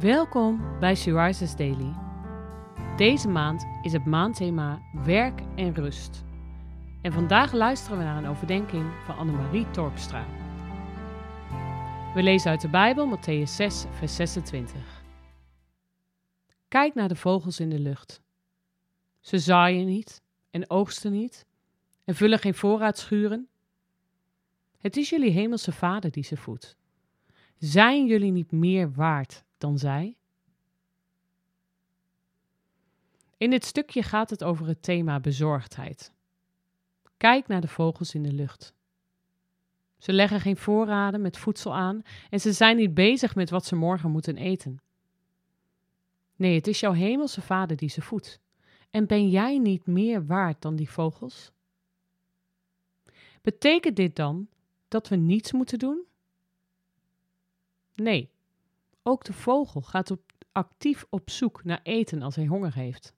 Welkom bij She Rises Daily. Deze maand is het maandthema Werk en Rust. En vandaag luisteren we naar een overdenking van Annemarie Torpstra. We lezen uit de Bijbel Matthäus 6, vers 26. Kijk naar de vogels in de lucht. Ze zaaien niet en oogsten niet en vullen geen voorraadschuren. Het is jullie hemelse vader die ze voedt. Zijn jullie niet meer waard dan zij? In dit stukje gaat het over het thema bezorgdheid. Kijk naar de vogels in de lucht. Ze leggen geen voorraden met voedsel aan en ze zijn niet bezig met wat ze morgen moeten eten. Nee, het is jouw hemelse vader die ze voedt. En ben jij niet meer waard dan die vogels? Betekent dit dan dat we niets moeten doen? Nee, ook de vogel gaat op, actief op zoek naar eten als hij honger heeft.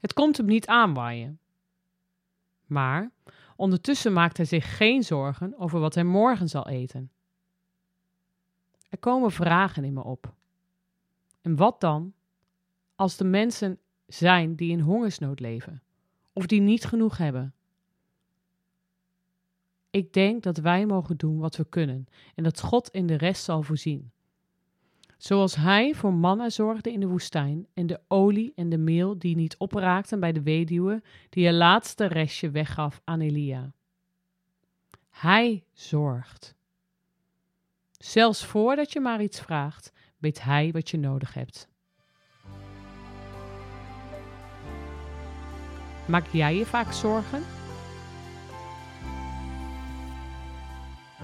Het komt hem niet aanwaaien. Maar ondertussen maakt hij zich geen zorgen over wat hij morgen zal eten. Er komen vragen in me op. En wat dan als de mensen zijn die in hongersnood leven of die niet genoeg hebben? Ik denk dat wij mogen doen wat we kunnen en dat God in de rest zal voorzien. Zoals hij voor manna zorgde in de woestijn en de olie en de meel die niet opraakten bij de weduwe die haar laatste restje weggaf aan Elia. Hij zorgt. Zelfs voordat je maar iets vraagt, weet hij wat je nodig hebt. Maak jij je vaak zorgen?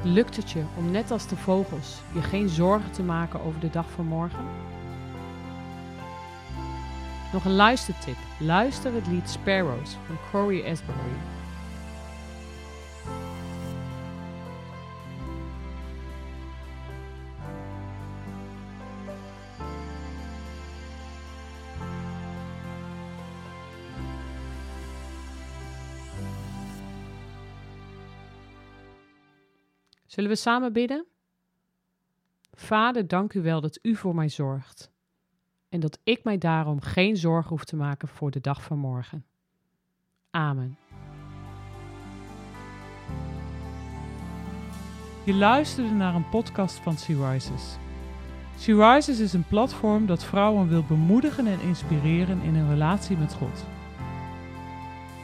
Lukt het je om net als de vogels je geen zorgen te maken over de dag van morgen? Nog een luistertip. Luister het lied Sparrows van Corey Asbury. Zullen we samen bidden? Vader, dank u wel dat u voor mij zorgt en dat ik mij daarom geen zorgen hoef te maken voor de dag van morgen. Amen. Je luisterde naar een podcast van Sea Rises. Sea Rises is een platform dat vrouwen wil bemoedigen en inspireren in hun relatie met God.